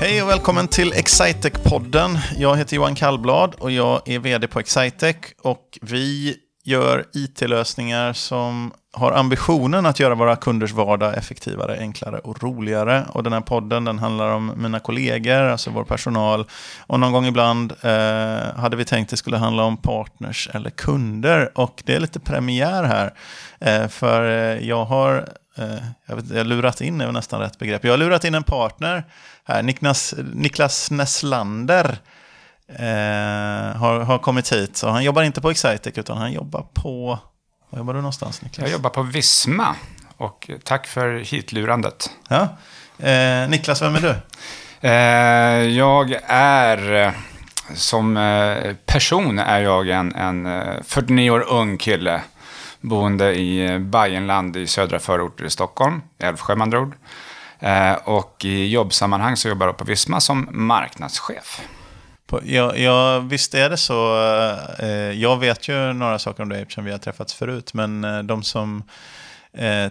Hej och välkommen till Excitec-podden. Jag heter Johan Kallblad och jag är vd på Excitec. Och vi gör it-lösningar som har ambitionen att göra våra kunders vardag effektivare, enklare och roligare. Och den här podden den handlar om mina kollegor, alltså vår personal. Och någon gång ibland eh, hade vi tänkt att det skulle handla om partners eller kunder. Och det är lite premiär här. Eh, för eh, jag har jag, vet, jag lurat in, är nästan rätt begrepp. Jag har lurat in en partner här, Niklas, Niklas Nesslander. Eh, har, har kommit hit. Så han jobbar inte på Excitec utan han jobbar på... Var jobbar du någonstans Niklas? Jag jobbar på Visma. Och tack för hitlurandet. Ja. Eh, Niklas, vem är du? Eh, jag är... Som eh, person är jag en, en 49 eh, år ung kille. Boende i eh, Bajenland i södra förorter i Stockholm. Älvsjö med andra ord. Eh, och i jobbsammanhang så jobbar jag på Visma som marknadschef. Ja, ja, visst är det så. Eh, jag vet ju några saker om dig eftersom vi har träffats förut. Men de som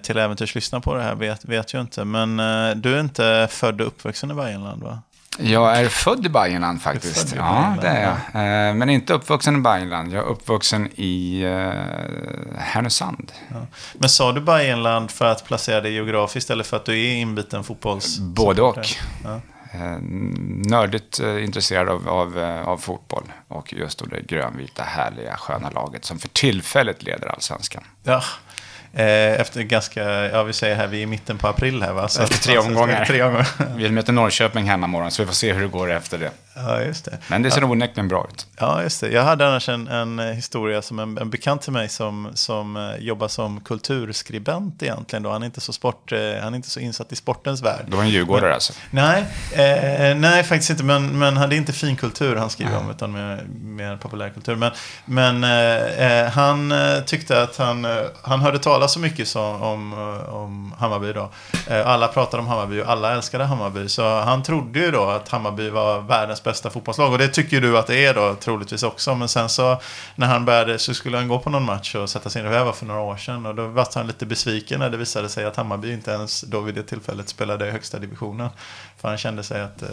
till äventyrs lyssnar på det här vet, vet ju inte. Men du är inte född och uppvuxen i Bajenland va? Jag är född i Bayernland faktiskt. I ja, det är jag. Ja. Men inte uppvuxen i Bayernland. Jag är uppvuxen i uh, Härnösand. Ja. Men sa du Bayernland för att placera dig geografiskt eller för att du är inbiten fotbolls... Både och. Ja. Uh, nördigt intresserad av, av, av, fotboll. Och just då det grönvita, härliga, sköna laget som för tillfället leder allsvenskan. Ja, Eh, efter ganska, ja vi säger här, vi är i mitten på april här va? Så efter tre omgångar. tre omgångar. vi möter Norrköping hemma så vi får se hur det går efter det. Ja, just det. Men det ser ja. onekligen bra ut. Ja, just det. Jag hade annars en, en historia som en, en bekant till mig som, som uh, jobbar som kulturskribent egentligen. Då. Han, är inte så sport, uh, han är inte så insatt i sportens värld. Du var en djurgårdare alltså? Nej, eh, nej faktiskt inte. Men, men det är inte finkultur han skriver om, utan mer, mer populärkultur. Men, men eh, han tyckte att han, han hörde talas så mycket så, om, eh, om Hammarby då. Eh, alla pratade om Hammarby och alla älskade Hammarby. Så han trodde ju då att Hammarby var världens bästa fotbollslag. Och det tycker du att det är då troligtvis också. Men sen så när han började så skulle han gå på någon match och sätta sig in. Det var för några år sedan. Och då var han lite besviken när det visade sig att Hammarby inte ens då vid det tillfället spelade i högsta divisionen. För han kände sig att eh,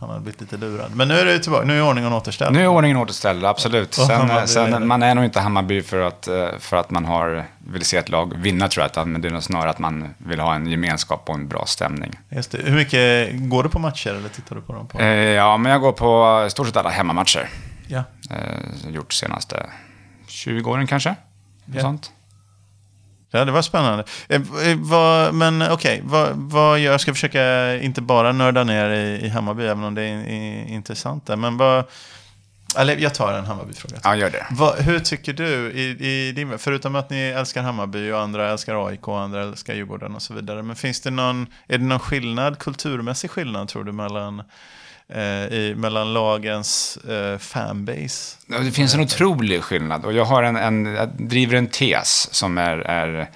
han hade blivit lite lurad. Men nu är det tillbaka. Nu är ordningen återställd. Nu är ordningen återställd, absolut. Sen, sen man är nog inte Hammarby för att, eh, för att man har, vill se ett lag vinna, tror jag. Men det är nog snarare att man vill ha en gemenskap och en bra stämning. Just det. Hur mycket går du på matcher eller tittar du på dem? På? Eh, ja, men jag går på i stort sett alla hemmamatcher. Ja. Eh, gjort senaste 20 åren kanske. Ja. Sånt. Ja, det var spännande. Eh, eh vad, men okej, okay, vad, vad jag ska försöka inte bara nörda ner i, i Hammarby, även om det är, är intressant där. Men vad, eller jag tar en Hammarby-fråga. Ja, gör det. Vad, hur tycker du, i, i din, förutom att ni älskar Hammarby och andra älskar AIK och andra älskar Djurgården och så vidare. Men finns det någon, är det någon skillnad, kulturmässig skillnad tror du mellan i, mellan lagens eh, fanbase. Det finns en otrolig skillnad. Och jag, har en, en, jag driver en tes som är, är,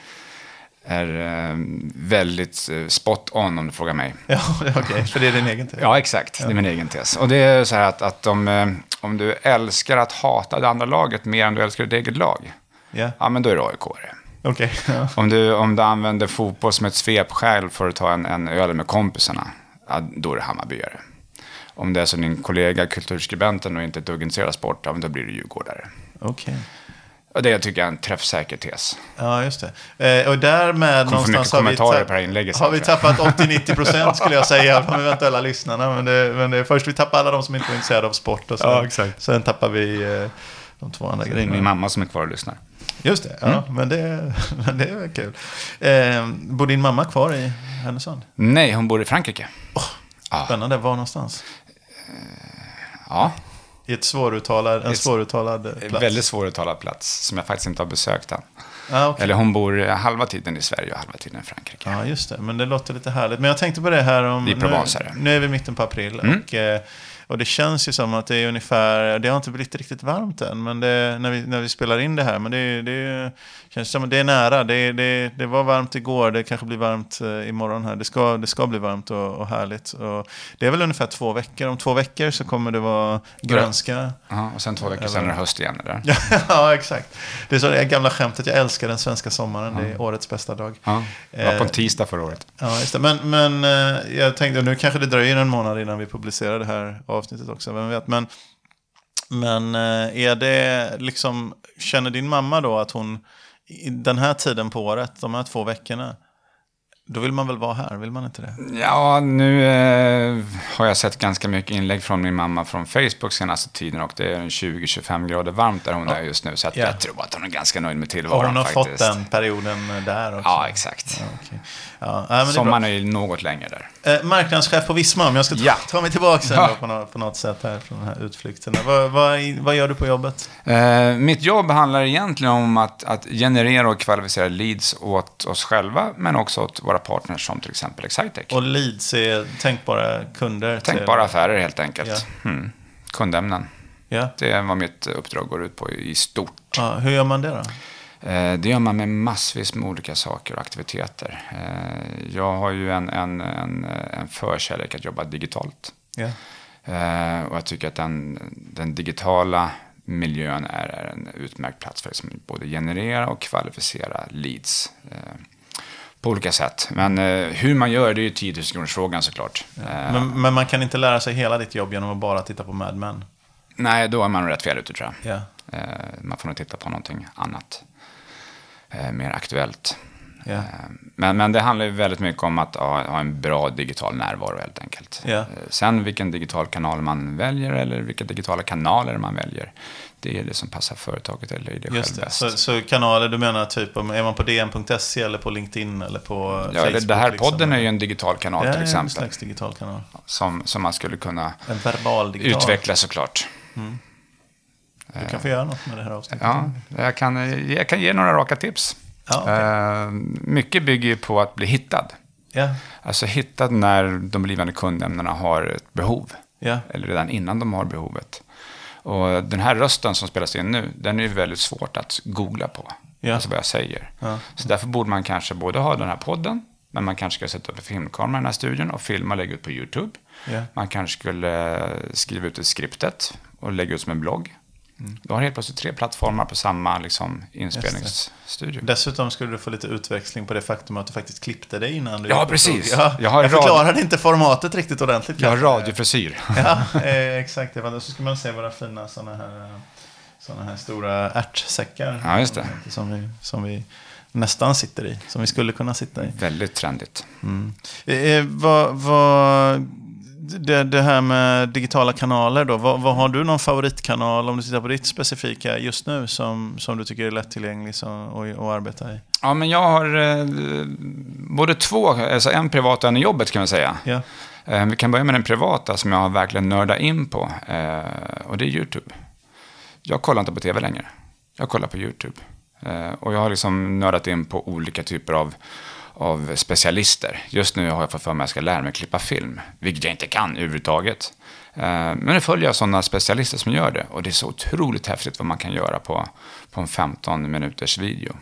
är eh, väldigt eh, spot on om du frågar mig. Ja, okej. Okay. För det är din egen tes? Ja, exakt. Ja. Det är min egen tes. Och det är så här att, att om, eh, om du älskar att hata det andra laget mer än du älskar ditt eget lag, yeah. ja men då är du aik. Okay, ja. om, du, om du använder fotboll som ett svepskäl för att ta en, en öl med kompisarna, ja, då är du Hammarbyare. Om det är som din kollega kulturskribenten och inte ett dugg intresserad av sport, ja, då blir du djurgårdare. Okej. Okay. Och det tycker jag är en träffsäker tes. Ja, just det. Eh, och därmed Kom någonstans har vi, inlägget, har vi tappat 80-90 procent skulle jag säga de eventuella lyssnarna. Men, det, men det, först vi tappar alla de som inte är intresserade av sport och sen, ja, exakt. sen tappar vi eh, de två andra grejerna. Min mamma som är kvar och lyssnar. Just det, ja, mm. men, det, men det är kul. Eh, bor din mamma kvar i Härnösand? Nej, hon bor i Frankrike. Oh, spännande, var någonstans? Ja. I ett svåruttalad, en svåruttalad plats. En väldigt svåruttalad plats som jag faktiskt inte har besökt än. Ah, okay. Eller hon bor halva tiden i Sverige och halva tiden i Frankrike. Ja, ah, just det. Men det låter lite härligt. Men jag tänkte på det här om... I Provence nu, nu är vi i mitten på april. Mm. Och, eh, Och det känns ju som att det är ungefär, det har inte blivit riktigt varmt än, men det, när, vi, när vi spelar in det här, men det, det känns som att det är nära. Det, det, det var varmt igår, det kanske blir varmt eh, imorgon här. Det ska, det ska bli varmt och, och härligt. Och det är väl ungefär två veckor. Om två veckor så kommer det vara grönska. Ja, och sen två veckor sen är det höst igen. Eller? ja, exakt. Det är så det gamla skämtet, jag älskar den svenska sommaren, det är årets bästa dag. Ja, det var på en tisdag förra året. Ja, just det. Men, men eh, jag tänkte, nu kanske det dröjer en månad innan vi publicerar det här avsnittet också, vem vet. Men, men eh, är det liksom, känner din mamma då att hon, i den här tiden på året, de här två veckorna, då vill man väl vara här, vill man inte det? Ja, nu eh, har jag sett ganska mycket inlägg från min mamma från Facebook senaste tiden och det är 20-25 grader varmt där hon ja. är just nu. Så att Ja. jag tror att hon är ganska nöjd med tillvaron hon har faktiskt. fått den perioden där också? Ja, exakt. Ja, okej. ja, nej, är. Sommaren är ju något längre där. Eh, marknadschef på Visma, om jag ska ta, Ja. ta mig tillbaka sen Ja. på, något, på något sätt här från den här utflykten. Vad, vad, vad gör du på jobbet? Eh, mitt jobb handlar egentligen om att, att generera och kvalificera leads åt oss själva, men också åt våra partners som till exempel Excitec. Och leads är tänkbara kunder? till- Tänkbara affärer helt enkelt. Ja. Mm. Kundämnen. Ja. Det är vad mitt uppdrag går ut på i stort. ja. Hur gör man det då? Eh, Det gör man med massvis med olika saker och aktiviteter. Eh, Jag har ju en, en, en, en förkärlek att jobba digitalt. Eh, Och jag tycker att den, den digitala miljön är, är en utmärkt plats för att liksom både generera och kvalificera leads. På olika sätt. Men eh, hur man gör det är ju 10 000 kronors frågan såklart. Eh, Men, men man kan inte lära sig hela ditt jobb genom att bara titta på Mad Men? Nej, då är man rätt fel ute tror jag. Ja. Eh, Man får nog titta på någonting annat. Eh, Mer aktuellt. Ja. Eh, Men, men det handlar ju väldigt mycket om att ha, ha en bra digital närvaro helt enkelt. Ja. Eh, Sen vilken digital kanal man väljer eller vilka digitala kanaler man väljer. Det är det som passar företaget eller det Just själv det. bäst. Så, så kanaler, du menar typ om är man på dn.se eller på LinkedIn eller på ja, Facebook? det, det här liksom? podden är ju en digital kanal ja, till En exempel. slags digital kanal. Som, som man skulle kunna En utveckla såklart. Du kan få göra något med det här avsnittet. Ja, jag kan, jag kan ge några raka tips. Ja, okej. Eh, mycket bygger ju på att bli hittad. Ja. Alltså hittad när de blivande kundämnena har ett behov. Ja. Eller redan innan de har behovet. Och den här rösten som spelas in nu, den är ju väldigt svårt att googla på. Ja. Alltså vad jag säger. Ja. Så därför borde man kanske både ha den här podden, men man kanske ska sätta upp en filmkamera i den här studion och filma och lägga ut på YouTube. Ja. Man kanske skulle eh, skriva ut ett skriptet och lägga ut som en blogg. Mm. Du har helt plötsligt tre plattformar på samma liksom, inspelningsstudio. Dessutom skulle du få lite utväxling på det faktum att du faktiskt klippte dig innan du Ja, precis. Ja, Jag jag rad- förklarade inte formatet riktigt ordentligt. Jag har radiofrisyr. Ja, eh, exakt. Så ska man se våra fina sådana här, eh, såna här stora ärtsäckar. Ja, just det. Som vi, som vi nästan sitter i. Som vi skulle kunna sitta i. Väldigt trendigt. Eh, eh, vad, vad, det, det här med digitala kanaler då. Vad, vad har du någon favoritkanal om du tittar på ditt specifika just nu som, som du tycker är lättillgänglig som, och, och arbeta i? Ja, men jag har eh, både två, alltså en privat och en i jobbet kan man säga. Ja, Eh, vi kan börja med den privata som jag har verkligen nördat in på. Eh, och det är YouTube. Jag kollar inte på tv längre. Jag kollar på YouTube. Eh, och jag har liksom nördat in på olika typer av, av specialister. Just nu har jag fått för mig att jag ska lära mig klippa film. Vilket jag inte kan överhuvudtaget. Eh, men nu följer jag sådana specialister som gör det. Och det är så otroligt häftigt vad man kan göra på, på en 15 minuters video.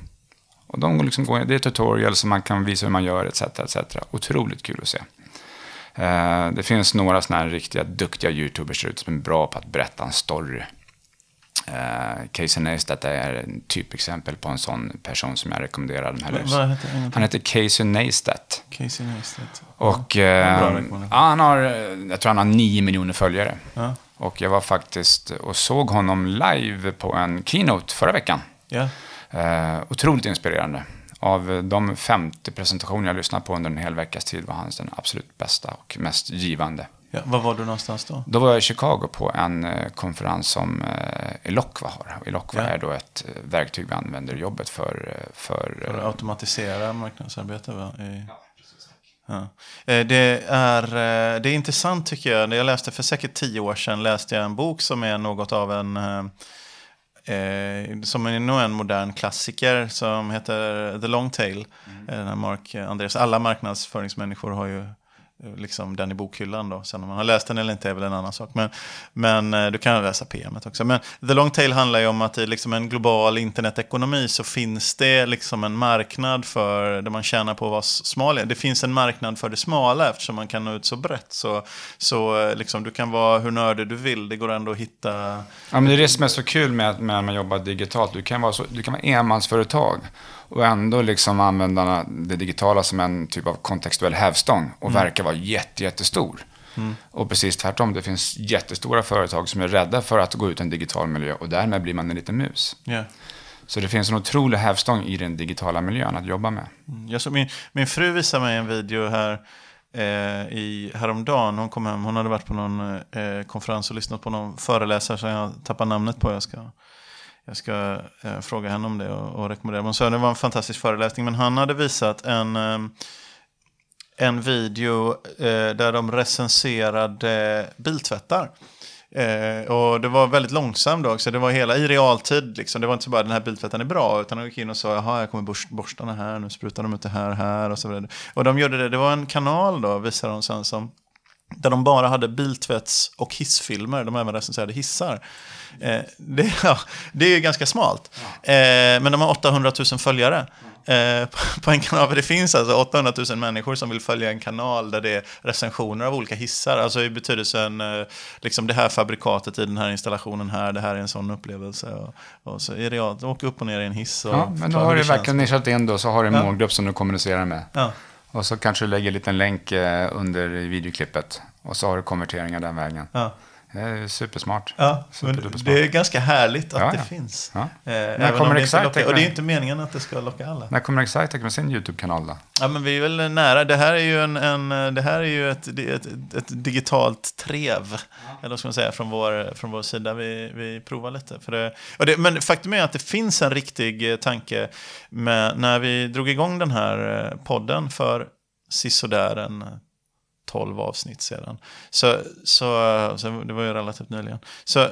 Och de går liksom går, det är tutorials som man kan visa hur man gör etc. etc. Otroligt kul att se. Eh, det finns några sådana här riktiga duktiga YouTubers som är bra på att berätta en story. Uh, Casey Neistat är en typexempel på en sån person som jag rekommenderar. Den här vad heter han? Han heter Casey Neistat. Casey Neistat. Och eh, ja, han har, eh, jag tror han har nio miljoner följare. Ja, Och jag var faktiskt och såg honom live på en keynote förra veckan. ja, Eh, otroligt inspirerande. Av de 50 presentationer jag lyssnat på under en hel veckas tid var hans den absolut bästa och mest givande. Ja. Var var du någonstans då? Då var jag i Chicago på en eh, konferens som eh, Eloqua har. Eloqua Ja. är då ett eh, verktyg vi använder i jobbet för... eh, för, För att eh, automatisera marknadsarbete va? I... Ja. Eh, Det, är, det är intressant tycker jag. Jag läste för säkert tio år sedan läste jag en bok som är något av en eh, som är nog en modern klassiker som heter The Long Tail. Här Mark Andreas. Alla marknadsföringsmänniskor har ju liksom den i bokhyllan då. Sen om man har läst den eller inte är väl en annan sak. Men, men eh, du kan läsa PMet också. Men The Long Tail handlar ju om att i liksom en global internetekonomi så finns det liksom en marknad för det man tjänar på att vara smal. Det finns en marknad för det smala eftersom man kan nå ut så brett. Så, så eh, liksom, du kan vara hur nördig du vill. Det går ändå att hitta... Ja, men det är det som är så kul med, med att man jobbar digitalt. Du kan vara, så, du kan vara enmansföretag och ändå liksom använda det digitala som en typ av kontextuell hävstång och mm. verka vara jätte, jättestor. Mm. Och precis tvärtom, det finns jättestora företag som är rädda för att gå ut i en digital miljö och därmed blir man en liten mus. Yeah. Så det finns en otrolig hävstång i den digitala miljön att jobba med. Mm. Jag såg min, min fru visade mig en video här eh, i, häromdagen. Hon kom hem, hon hade varit på någon eh, konferens och lyssnat på någon föreläsare som jag tappar namnet på. Jag ska jag ska eh, fråga henne om det och, och rekommendera. Hon sa det var en fantastisk föreläsning, men han hade visat en, eh, en video eh, där de recenserade biltvättar. Eh, och det var väldigt långsamt då också. Det var hela i realtid. Liksom. Det var inte så bara den här biltvätten är bra. Utan de gick in och sa, jaha, jag kommer borst, borstarna här. Nu sprutar de ut det här, här och så vidare. Och de gjorde det. Det var en kanal då, visade de sen, som där de bara hade biltvätts och hissfilmer. De även recenserade hissar. Eh, det, ja, det är ju ganska smalt. Eh, men de har 800 000 följare eh, på en kanal. Det finns alltså 800 000 människor som vill följa en kanal där det är recensioner av olika hissar. Alltså i betydelsen, eh, liksom det här fabrikatet i den här installationen här, det här är en sån upplevelse. Och, och så är det jag, åker upp och ner i en hiss. Och ja, men då har du verkligen nischat in då, så har du en ja. målgrupp som du kommunicerar med. Ja. Och så kanske du lägger en liten länk eh, under videoklippet. Och så har du konverteringar den vägen. Ja. Det är supersmart. Ja, det är ganska härligt att ja, det finns. Ja. Eh, När kommer Excitec? Och det är inte meningen att det ska locka alla. När kommer Excitec med sin YouTube-kanal då? Ja, men vi är väl nära. Det här är ju, en, en det här är ju ett, ett, ett digitalt trev. Eller vad ska man säga, från vår, från vår sida. Vi, vi provar lite. För det, det, men faktum är att det finns en riktig eh, tanke med, när vi drog igång den här eh, podden för sisådär en 12 avsnitt sedan. Så, så, så det var ju relativt nyligen. Så,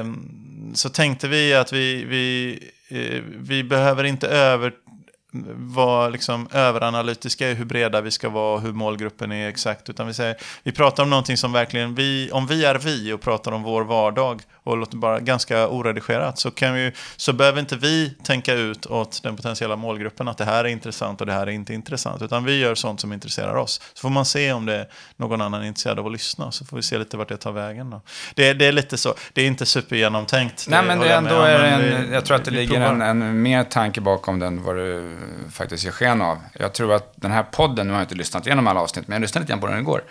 um, så tänkte vi att vi, vi, uh, vi behöver inte över vara liksom överanalytiska i hur breda vi ska vara och hur målgruppen är exakt. Utan vi, säger, vi pratar om någonting som verkligen, vi, om vi är vi och pratar om vår vardag och låter bara ganska oredigerat så, kan vi, så behöver inte vi tänka ut åt den potentiella målgruppen att det här är intressant och det här är inte intressant. Utan vi gör sånt som intresserar oss. Så får man se om det är någon annan är intresserad av att lyssna. Så får vi se lite vart det tar vägen. Då. Det, det är lite så, det är inte supergenomtänkt. Nej men det ändå är en, jag tror att det ligger en, en mer tanke bakom den vad du faktiskt ger sken av. Jag tror att den här podden, nu har jag inte lyssnat igenom alla avsnitt, men jag lyssnade lite grann på den igår.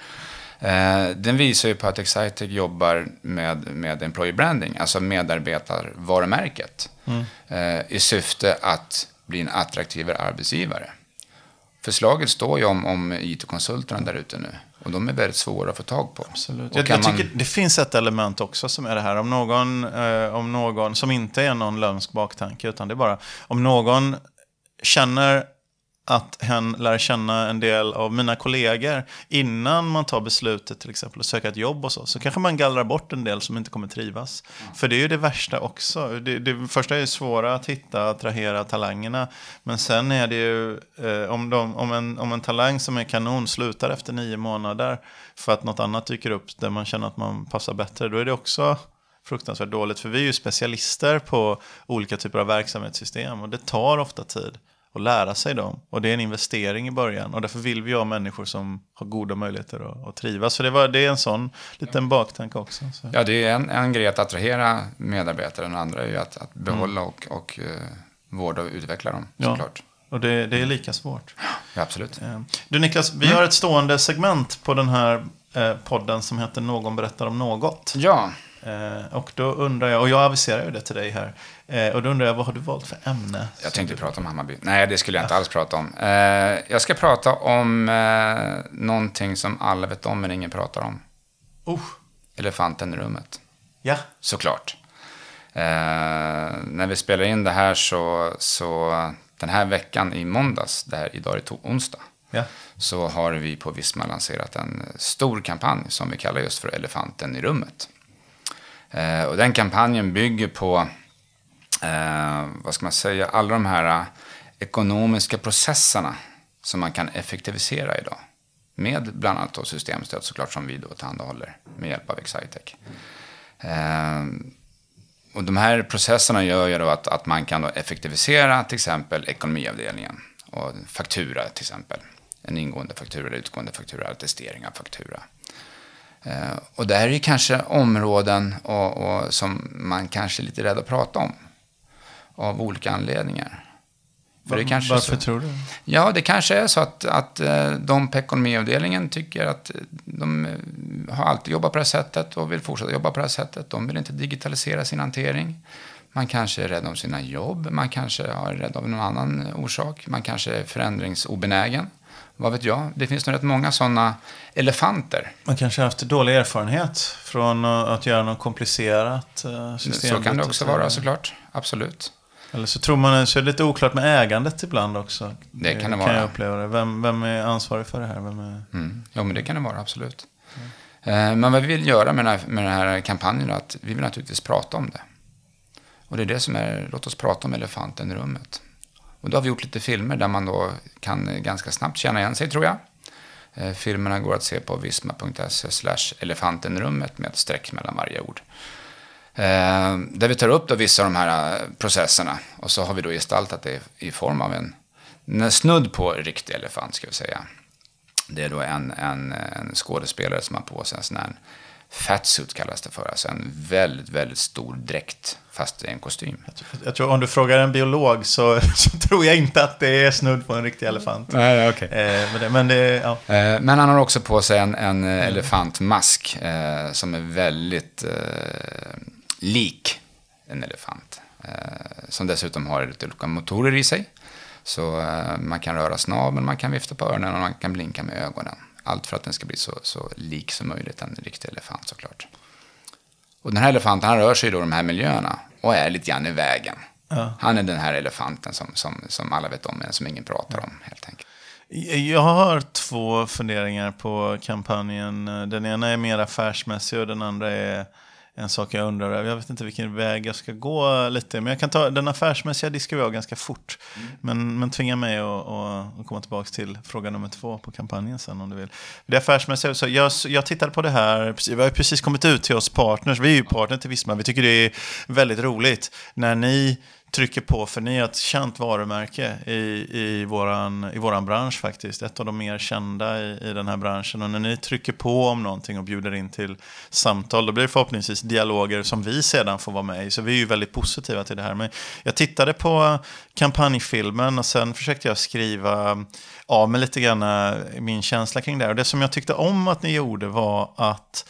Eh, den visar ju på att Excitec jobbar med, med employee branding, alltså medarbetarvarumärket. Mm. Eh, I syfte att bli en attraktivare arbetsgivare. Förslaget står ju om, om IT-konsulterna där ute nu. Och de är väldigt svåra att få tag på. Absolut. Jag, jag tycker det finns ett element också som är det här. Om någon, eh, om någon som inte är någon lömsk baktanke, utan det är bara om någon känner att hen lär känna en del av mina kollegor innan man tar beslutet till exempel att söka ett jobb och så. Så kanske man gallrar bort en del som inte kommer trivas. Mm. För det är ju det värsta också. Det, det första är ju svåra att hitta, attrahera talangerna. Men sen är det ju eh, om, de, om, en, om en talang som är kanon slutar efter nio månader för att något annat dyker upp där man känner att man passar bättre. Då är det också fruktansvärt dåligt. För vi är ju specialister på olika typer av verksamhetssystem och det tar ofta tid och lära sig dem. Och det är en investering i början. Och därför vill vi ha människor som har goda möjligheter att, att trivas. Så det, var, det är en sån liten baktanke också. Så. Ja, det är en, en grej att attrahera medarbetare. Den andra är ju att, att behålla mm. och, och uh, vårda och utveckla dem, såklart. Och det, det, är lika svårt. Ja, absolut. Eh, du Niklas, vi mm. har ett stående segment på den här eh, podden som heter Någon berättar om något. Ja. Eh, och då undrar jag, och jag aviserar ju det till dig här. Eh, och då undrar jag, vad har du valt för ämne? Jag tänkte prata om Hammarby. Nej, det skulle jag inte alls prata om. Eh, jag ska prata om eh, någonting som alla vet om, men ingen pratar om. Uh. Elefanten i rummet. Ja. Såklart. När vi spelar in det här så, så den här veckan i måndags, det här idag är det onsdag, ja. så har vi på Visma lanserat en stor kampanj som vi kallar just för Elefanten i rummet. Eh, och den kampanjen bygger på, eh, vad ska man säga, alla de här eh, ekonomiska processerna som man kan effektivisera idag. Med bland annat då systemstöd såklart som vi då tillhandahåller med hjälp av Excitec. Eh, och de här processerna gör ju då att, att man kan då effektivisera till exempel ekonomiavdelningen och faktura till exempel. En ingående faktura, utgående faktura, attestering av faktura. Eh, och det här är ju kanske områden och, och som man kanske är lite rädd att prata om. Av olika anledningar. Var, varför så, tror du? Ja, det kanske är så att, att eh, de på ekonomiavdelningen tycker att de eh, har alltid jobbat på det här sättet och vill fortsätta jobba på det här sättet. De vill inte digitalisera sin hantering. Man kanske är rädd om sina jobb, man kanske är rädd av någon annan orsak, man kanske är förändringsobenägen. Vad vet jag? Det finns nog rätt många sådana elefanter. Man kanske har haft dålig erfarenhet från att göra något komplicerat eh, system. Så kan det också vara såklart, absolut. Eller så tror man så är det lite oklart med ägandet ibland också. Det kan det vara. Kan jag uppleva det. Vem, vem är ansvarig för det här? Vem är... mm. Ja, men det kan det vara, absolut. Mm. Men vad vi vill göra med den, här, med den här kampanjen är att vi vill naturligtvis prata om det. Och det är det som är, låt oss prata om elefanten i rummet. Och då har vi gjort lite filmer där man då kan eh, ganska snabbt känna igen sig, tror jag. Eh, filmerna går att se på visma.se slash elefantenrummet med ett streck mellan varje ord. Eh, där vi tar upp då vissa av de här processerna och så har vi då gestaltat det i form av en, en snudd på riktig elefant, ska vi säga. Det är då en, en, en skådespelare som har på sig en sån här Fatsuit kallas det för, alltså en väldigt, väldigt stor dräkt, fast i en kostym. Jag tror, jag tror om du frågar en biolog så, så, tror jag inte att det är snudd på en riktig elefant. Nej, okay. Eh, men, det, men, det, ja. eh, men han har också på sig en, en mm. elefantmask eh, som är väldigt eh, lik en elefant. Eh, som dessutom har lite olika motorer i sig. Så eh, man kan röra snabeln, man kan vifta på öronen och man kan blinka med ögonen. Allt för att den ska bli så, så lik som möjligt en riktig elefant såklart. Och den här elefanten han rör sig i de här miljöerna och är lite grann i vägen. Ja. Han är den här elefanten som, som, som alla vet om men som ingen pratar om helt enkelt. Jag har två funderingar på kampanjen. Den ena är mer affärsmässig och den andra är en sak jag undrar över. Jag vet inte vilken väg jag ska gå lite. Men jag kan ta den affärsmässiga diskar vi av ganska fort. Mm. Men, men tvinga mig att, komma tillbaka till fråga nummer två på kampanjen sen om du vill. Det affärsmässiga, så jag, jag tittade på det här, vi har precis kommit ut till oss partners. Vi är ju partner till Visma. Vi tycker det är väldigt roligt när ni trycker på, för ni är ett känt varumärke i, i, våran, i våran bransch faktiskt. Ett av de mer kända i, i den här branschen. Och när ni trycker på om någonting och bjuder in till samtal, då blir det förhoppningsvis dialoger som vi sedan får vara med i. Så vi är ju väldigt positiva till det här. Men jag tittade på kampanjfilmen och sen försökte jag skriva av mig lite grann eh, min känsla kring det här. Och det som jag tyckte om att ni gjorde var att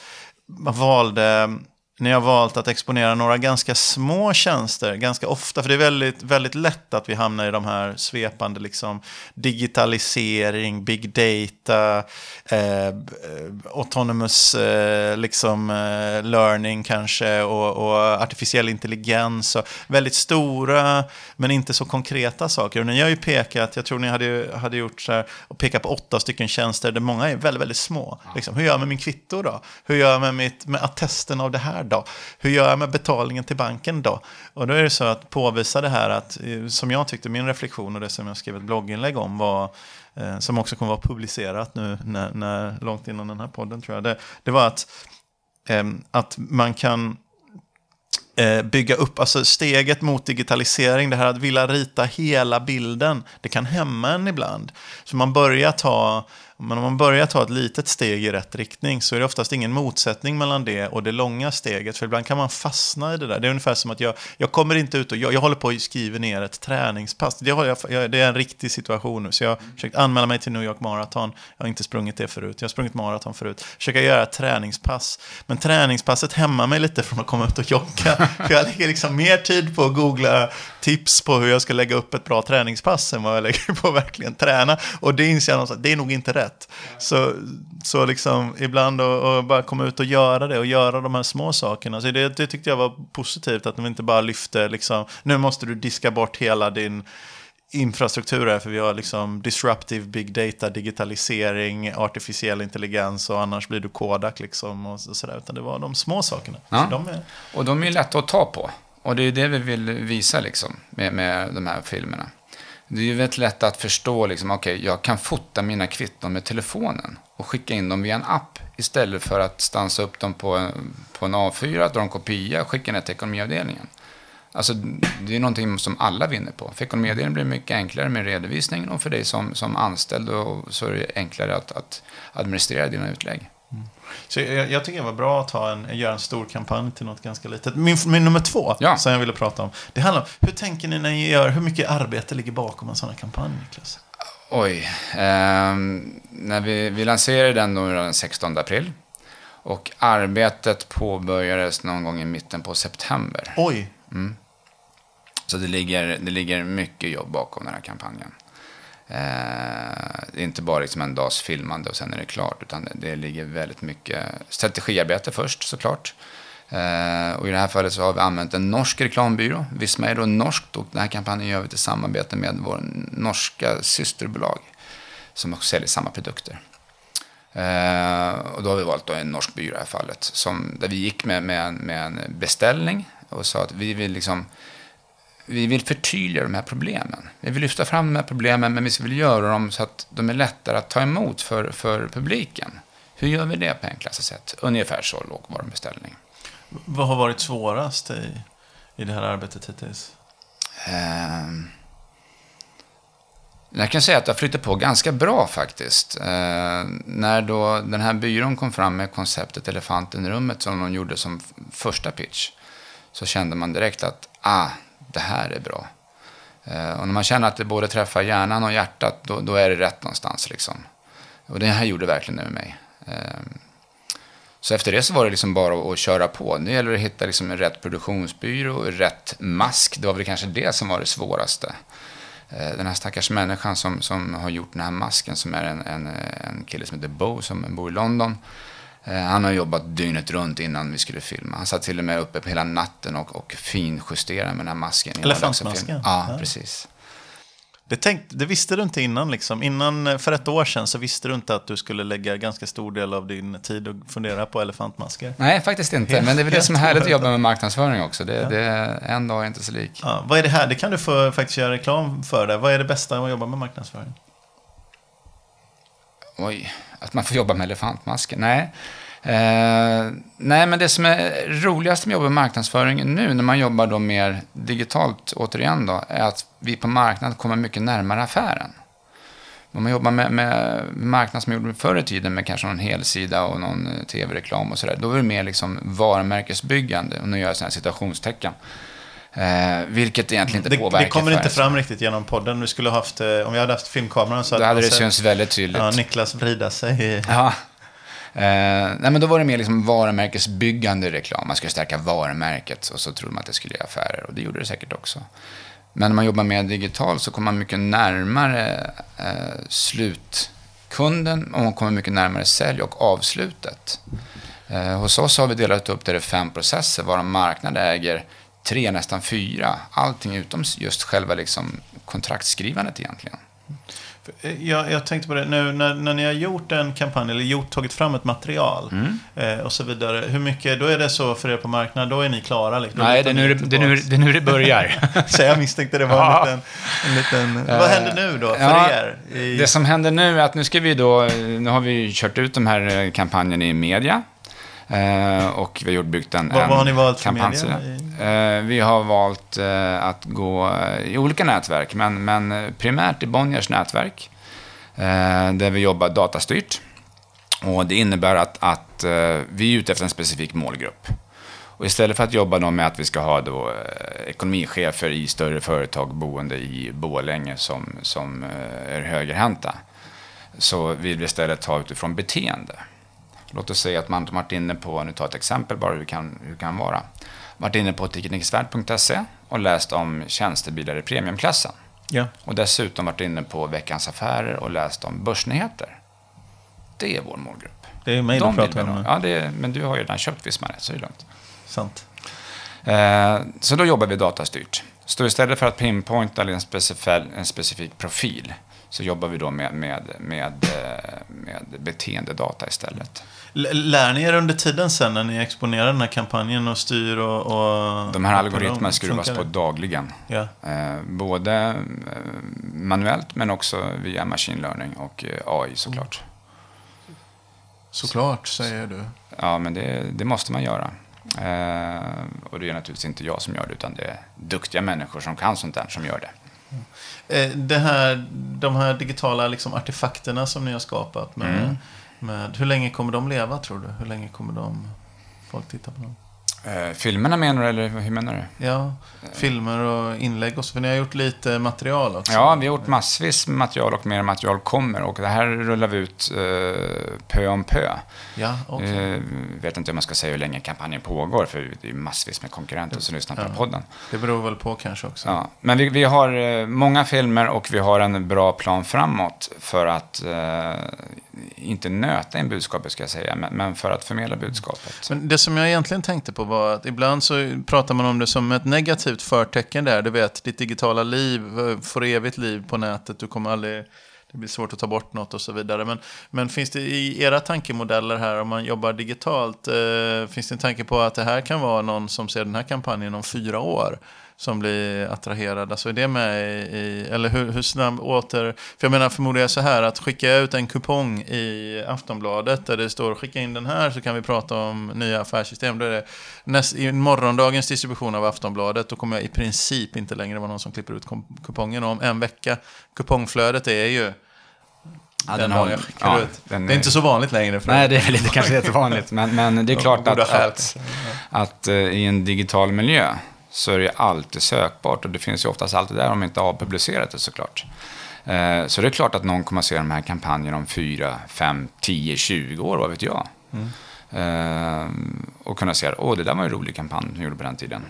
man valde ni har valt att exponera några ganska små tjänster ganska ofta. För det är väldigt, väldigt lätt att vi hamnar i de här svepande liksom, digitalisering, big data, eh, autonomous eh, liksom, eh, learning kanske och, och, artificiell intelligens. Och väldigt stora men inte så konkreta saker. Och ni har ju pekat, jag tror ni hade, hade gjort så här, och pekat på åtta stycken tjänster där många är väldigt, väldigt små. Liksom, hur gör jag med min kvitto då? Hur gör jag med, mitt, med attesten av det här då? Hur gör jag med betalningen till banken då? Och då är det så att påvisa det här att, eh, som jag tyckte, min reflektion och det som jag skrev ett blogginlägg om var eh, som också kommer att vara publicerat nu när, när, långt innan den här podden tror jag. Det, det var att, ehm, att man kan eh, bygga upp, alltså steget mot digitalisering, det här att vilja rita hela bilden, det kan hämma en ibland. Så man börjar ta men om man börjar ta ett litet steg i rätt riktning så är det oftast ingen motsättning mellan det och det långa steget. För ibland kan man fastna i det där. Det är ungefär som att jag, jag kommer inte ut och jag, jag håller på att skriva ner ett träningspass. Det, jag, jag, det är en riktig situation nu. Så jag har försökt anmäla mig till New York Marathon. Jag har inte sprungit det förut. Jag har sprungit maraton förut. Försöka göra ett träningspass. Men träningspasset hämmar mig lite från att komma ut och jogga. för jag lägger liksom mer tid på att googla tips på hur jag ska lägga upp ett bra träningspass än vad jag lägger på att verkligen träna. Och det inser jag att det är nog inte rätt rätt. Så, så liksom ibland att bara komma ut och göra det och göra de här små sakerna. Så det, det tyckte jag var positivt att de inte bara lyfte liksom, nu måste du diska bort hela din infrastruktur här, för vi har liksom disruptive big data, digitalisering, artificiell intelligens och annars blir du Kodak liksom och sådär. Utan det var de små sakerna. Ja. De är... Och de är lätta att ta på. Och det är det vi vill visa liksom med, med de här filmerna. Det är ju väldigt lätt att förstå, liksom, okej, okay, jag kan fota mina kvitton med telefonen och skicka in dem via en app istället för att stansa upp dem på en, på en A4, dra en kopia och skicka ner till ekonomiavdelningen. Alltså, det är någonting som alla vinner på. För ekonomiavdelningen blir mycket enklare med redovisningen och för dig som, som anställd och så är det enklare att, att administrera dina utlägg. Mm. Så jag, jag, tycker det var bra att ta en, göra en stor kampanj till något ganska litet. Min, min nummer två, ja. som jag ville prata om, det handlar om hur tänker ni när ni gör, hur mycket arbete ligger bakom en sån här kampanj, Niklas? Oj, eh, när vi, vi lanserade den då den 16 april. Och arbetet påbörjades någon gång i mitten på september. Oj! Mm. Så det ligger, det ligger mycket jobb bakom den här kampanjen. Eh, det är inte bara liksom en dags filmande och sen är det klart, utan det, det ligger väldigt mycket strategiarbete först såklart. Eh, och i det här fallet så har vi använt en norsk reklambyrå. Visma är då norskt och den här kampanjen gör vi till samarbete med vår norska systerbolag som också säljer samma produkter. Eh, och då har vi valt då en norsk byrå i det här fallet, som, där vi gick med, med, med en beställning och sa att vi vill liksom vi vill förtydliga de här problemen. Vi vill lyfta fram de här problemen, men vi vill göra dem så att de är lättare att ta emot för, för publiken. Hur gör vi det på enklaste sätt? Ungefär så låg vår beställning. Vad har varit svårast i, i det här arbetet hittills? Eh, jag kan säga att det har flyttat på ganska bra faktiskt. Eh, när då den här byrån kom fram med konceptet Elefanten i rummet som de gjorde som första pitch, så kände man direkt att ah, det här är bra. Eh, och när man känner att det både träffar hjärnan och hjärtat, då, då är det rätt någonstans. Liksom. Och det här gjorde verkligen det med mig. Eh, så efter det så var det liksom bara att köra på. Nu gäller det att hitta liksom en rätt produktionsbyrå, rätt mask. Det var väl kanske det som var det svåraste. Eh, den här stackars människan som, som har gjort den här masken, som är en, en, en kille som heter Bo, som bor i London. Eh, han har jobbat dygnet runt innan vi skulle filma. Han satt till och med uppe på hela natten och, och finjusterade med den här masken. Elefantmasken? Ja, ja, precis. Det, tänkt, det visste du inte innan liksom. Innan, eh, för ett år sedan så visste du inte att du skulle lägga ganska stor del av din tid och fundera på elefantmasker. Nej, faktiskt inte. Men det är väl det som är härligt att jobba med marknadsföring också. Det, ja. det, en dag är inte så lik. Ja, vad är det här? Det kan du få faktiskt göra reklam för. Det. Vad är det bästa med att jobba med marknadsföring? Oj, att man får jobba med elefantmasker? Nej. Eh, nej, men det som är roligast med att jobba med marknadsföring nu, när man jobbar då mer digitalt, återigen då, är att vi på marknaden kommer mycket närmare affären. Om man jobbar med, med marknad som man gjorde förr i tiden med kanske någon helsida och någon eh, tv-reklam och sådär, då är det mer liksom varumärkesbyggande, och nu gör jag sådana här citationstecken. Eh, vilket egentligen inte det, påverkar. Det kommer inte fram riktigt genom podden. Vi skulle haft, eh, om vi hade haft filmkameran så hade, hade det synts väldigt tydligt. Ja, Niklas vrida sig. Ja. Eh, nej, men då var det mer liksom varumärkesbyggande reklam. Man skulle stärka varumärket och så trodde man att det skulle ge affärer. Och det gjorde det säkert också. Men när man jobbar mer digitalt så kommer man mycket närmare eh, slutkunden och man kommer mycket närmare sälj och avslutet. Eh, hos oss har vi delat upp det i fem processer, varav marknad äger tre, nästan fyra. Allting utom just själva liksom kontraktskrivandet egentligen. Eh, jag, jag, tänkte på det, nu när, när ni har gjort en kampanj, eller gjort, tagit fram ett material mm. eh, och så vidare. Hur mycket, då är det så för er på marknaden, då är ni klara? Liksom, Nej, det är, nu, det, nu, det är nu det börjar. så jag misstänkte det var ja. en liten... En liten vad händer nu då, för ja, er? I... Det som händer nu är att nu ska vi då, nu har vi kört ut de här eh, kampanjerna i media. Eh, och vi har byggt en, vad, vad har ni valt för media? Eh, vi har valt eh, att gå eh, i olika nätverk, men, men primärt i Bonniers nätverk. Eh, där vi jobbar datastyrt. Och det innebär att, att eh, vi är ute efter en specifik målgrupp. Och istället för att jobba då med att vi ska ha då, ekonomichefer i större företag boende i Bålänge som, som är högerhänta, så vill vi istället ta utifrån beteende. Låt oss säga att man har varit inne på, nu tar jag ett exempel bara hur det kan, hur det kan vara. Varit inne på teknikexpert.se och läst om tjänstebilar i premiumklassen. Ja. Och dessutom varit inne på Veckans Affärer och läst om börsnyheter. Det är vår målgrupp. Det är mig du pratar om. Ja, är, men du har ju redan köpt Vismaret, så det är lugnt. Sant. Eh, så då jobbar vi datastyrt. Så istället för att pinpointa en specifik, en specifik profil så jobbar vi då med, med, med, eh, med beteendedata istället. Lär ni er under tiden sen när ni exponerar den här kampanjen och styr och... och de här algoritmerna skruvas på dagligen. Ja. Eh, både eh, manuellt men också via machine learning och eh, AI såklart. Såklart, säger du. Ja, men det, det måste man göra. Eh, och det är naturligtvis inte jag som gör det, utan det är duktiga människor som kan sånt där som gör det. Eh, det här, de här digitala liksom, artefakterna som ni har skapat, med, mm. med, hur länge kommer de leva tror du? Hur länge kommer de, folk titta på dem? Eh, filmerna menar du, eller hur menar du? Ja, filmer och inlägg och så. För ni har gjort lite material också. Ja, vi har gjort massvis material och mer material kommer. Och det här rullar vi ut eh, pö om pö. Ja, okay. eh, vet inte om jag ska säga hur länge kampanjen pågår, för det är massvis med konkurrenter som lyssnar på ja. podden. Det beror väl på kanske också. Ja, men vi, vi har eh, många filmer och vi har en bra plan framåt för att eh, inte nöta in budskapet, ska jag säga, men, men för att förmedla budskapet. Men det som jag egentligen tänkte på var att ibland så pratar man om det som ett negativt förtecken där. Du vet, ditt digitala liv eh, får evigt liv på nätet. Du kommer aldrig det blir svårt att ta bort något och så vidare. Men, men finns det i era tankemodeller här, om man jobbar digitalt, eh, finns det en tanke på att det här kan vara någon som ser den här kampanjen om fyra år? Som blir attraherad? Alltså är det med i, eller hur, hur snabbt åter, för jag menar förmodligen så här att skicka ut en kupong i Aftonbladet där det står skicka in den här så kan vi prata om nya affärssystem. Då är det näst, I morgondagens distribution av Aftonbladet då kommer jag i princip inte längre vara någon som klipper ut kupongen. Och om en vecka, kupongflödet är ju Ja, den har, ja, den det är inte så vanligt längre. nej, det är väl inte kanske jättevanligt. Men, men det är klart att, att, att, uh, i en digital miljö så är det alltid sökbart och det finns ju oftast alltid där om de inte har publicerat det såklart. Uh, så det är klart att någon kommer att se de här kampanjerna om 4, 5, 10, 20 år, vad vet jag. Mm. Uh, och kunna säga, åh, det där var en rolig kampanj de gjorde på den tiden.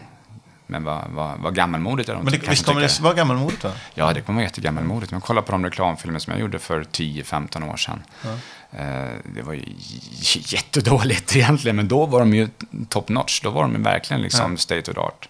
Men vad, vad, vad gammalmodigt är de. Men det, visst kommer det vara gammalmodigt då? Ja, det kommer vara jättegammalmodigt. Men kolla på de reklamfilmer som jag gjorde för 10-15 år sedan. Eh, det var ju jättedåligt egentligen, men då var de ju top notch. Då var de verkligen liksom ja. state of art.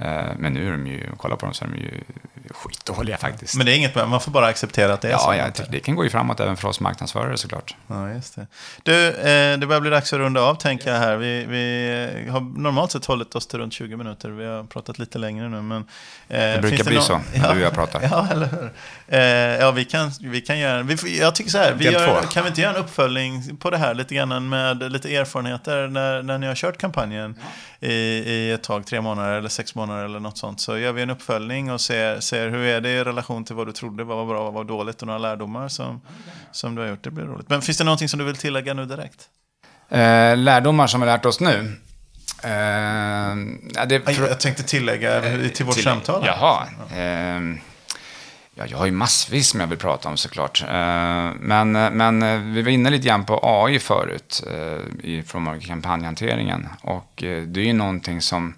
Eh, men nu är de ju, kolla på dem så är de ju skitdåliga faktiskt. Men det är inget, man får bara acceptera att det är ja, så. Ja, det kan gå ju framåt även för oss marknadsförare såklart. Ja, just det. Du, eh, det börjar bli dags att runda av tänker jag här. Vi, vi har normalt sett hållit oss till runt 20 minuter. Vi har pratat lite längre nu. Men, eh, det brukar bli så när ja, du och jag pratar. Ja, eller hur. Ja, vi kan, vi kan göra, vi, jag tycker så här, vi gör, kan vi inte göra en uppföljning på det här lite grann med lite erfarenheter när, när ni har kört kampanjen ja. i, i ett tag, tre månader eller sex månader eller något sånt. Så gör vi en uppföljning och ser, ser hur är det i relation till vad du trodde, vad var bra, vad var dåligt och några lärdomar som, som du har gjort. Det blir roligt. Men finns det någonting som du vill tillägga nu direkt? Eh, lärdomar som vi lärt oss nu? Eh, det, jag tänkte tillägga till vårt till, samtal. Jaha. Eh, ja, jag har ju massvis som jag vill prata om såklart. Eh, men, men eh, vi var inne lite grann på AI förut eh, i från kampanjhanteringen. Och det är ju någonting som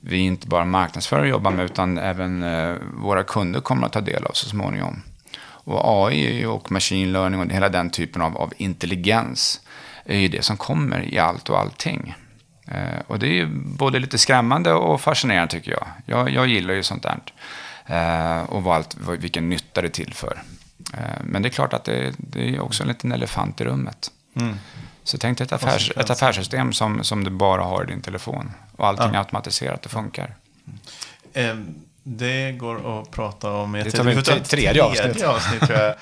vi inte bara marknadsförare jobbar med utan även eh, våra kunder kommer att ta del av så småningom. Och AI och machine learning och hela den typen av, av intelligens är ju det som kommer i allt och allting. Eh, och det är ju både lite skrämmande och fascinerande tycker jag. Jag, jag gillar ju sånt där. Eh, och vad allt, vilken nytta det tillför. Eh, men det är klart att det, det är också en liten elefant i rummet. Mm. Så tänk dig ett, affärs, ett affärssystem som, som du bara har i din telefon. Och allting ja. automatiserat och funkar. Mm. Det går att prata om i ett tredje, tredje, tredje avsnitt. avsnitt tror jag.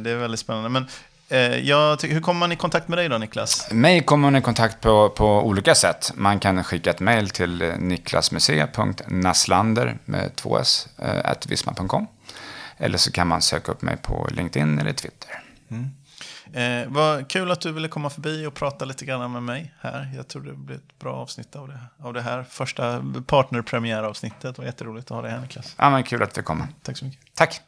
det är väldigt spännande. Men Eh, jag, hur kommer man i kontakt med dig då, Niklas? Mig kommer man i kontakt på, på olika sätt. Man kan skicka ett mejl till eh, niklasmusea.naslander med två s, eh, visma.com. Eller så kan man söka upp mig på LinkedIn eller Twitter. Mm. Eh, vad kul att du ville komma förbi och prata lite grann med mig här. Jag tror det blir ett bra avsnitt av det, av det här första partnerpremiäravsnittet. Det var jätteroligt att ha dig här Niklas. Ja, men kul att du kom. Tack så mycket. Tack.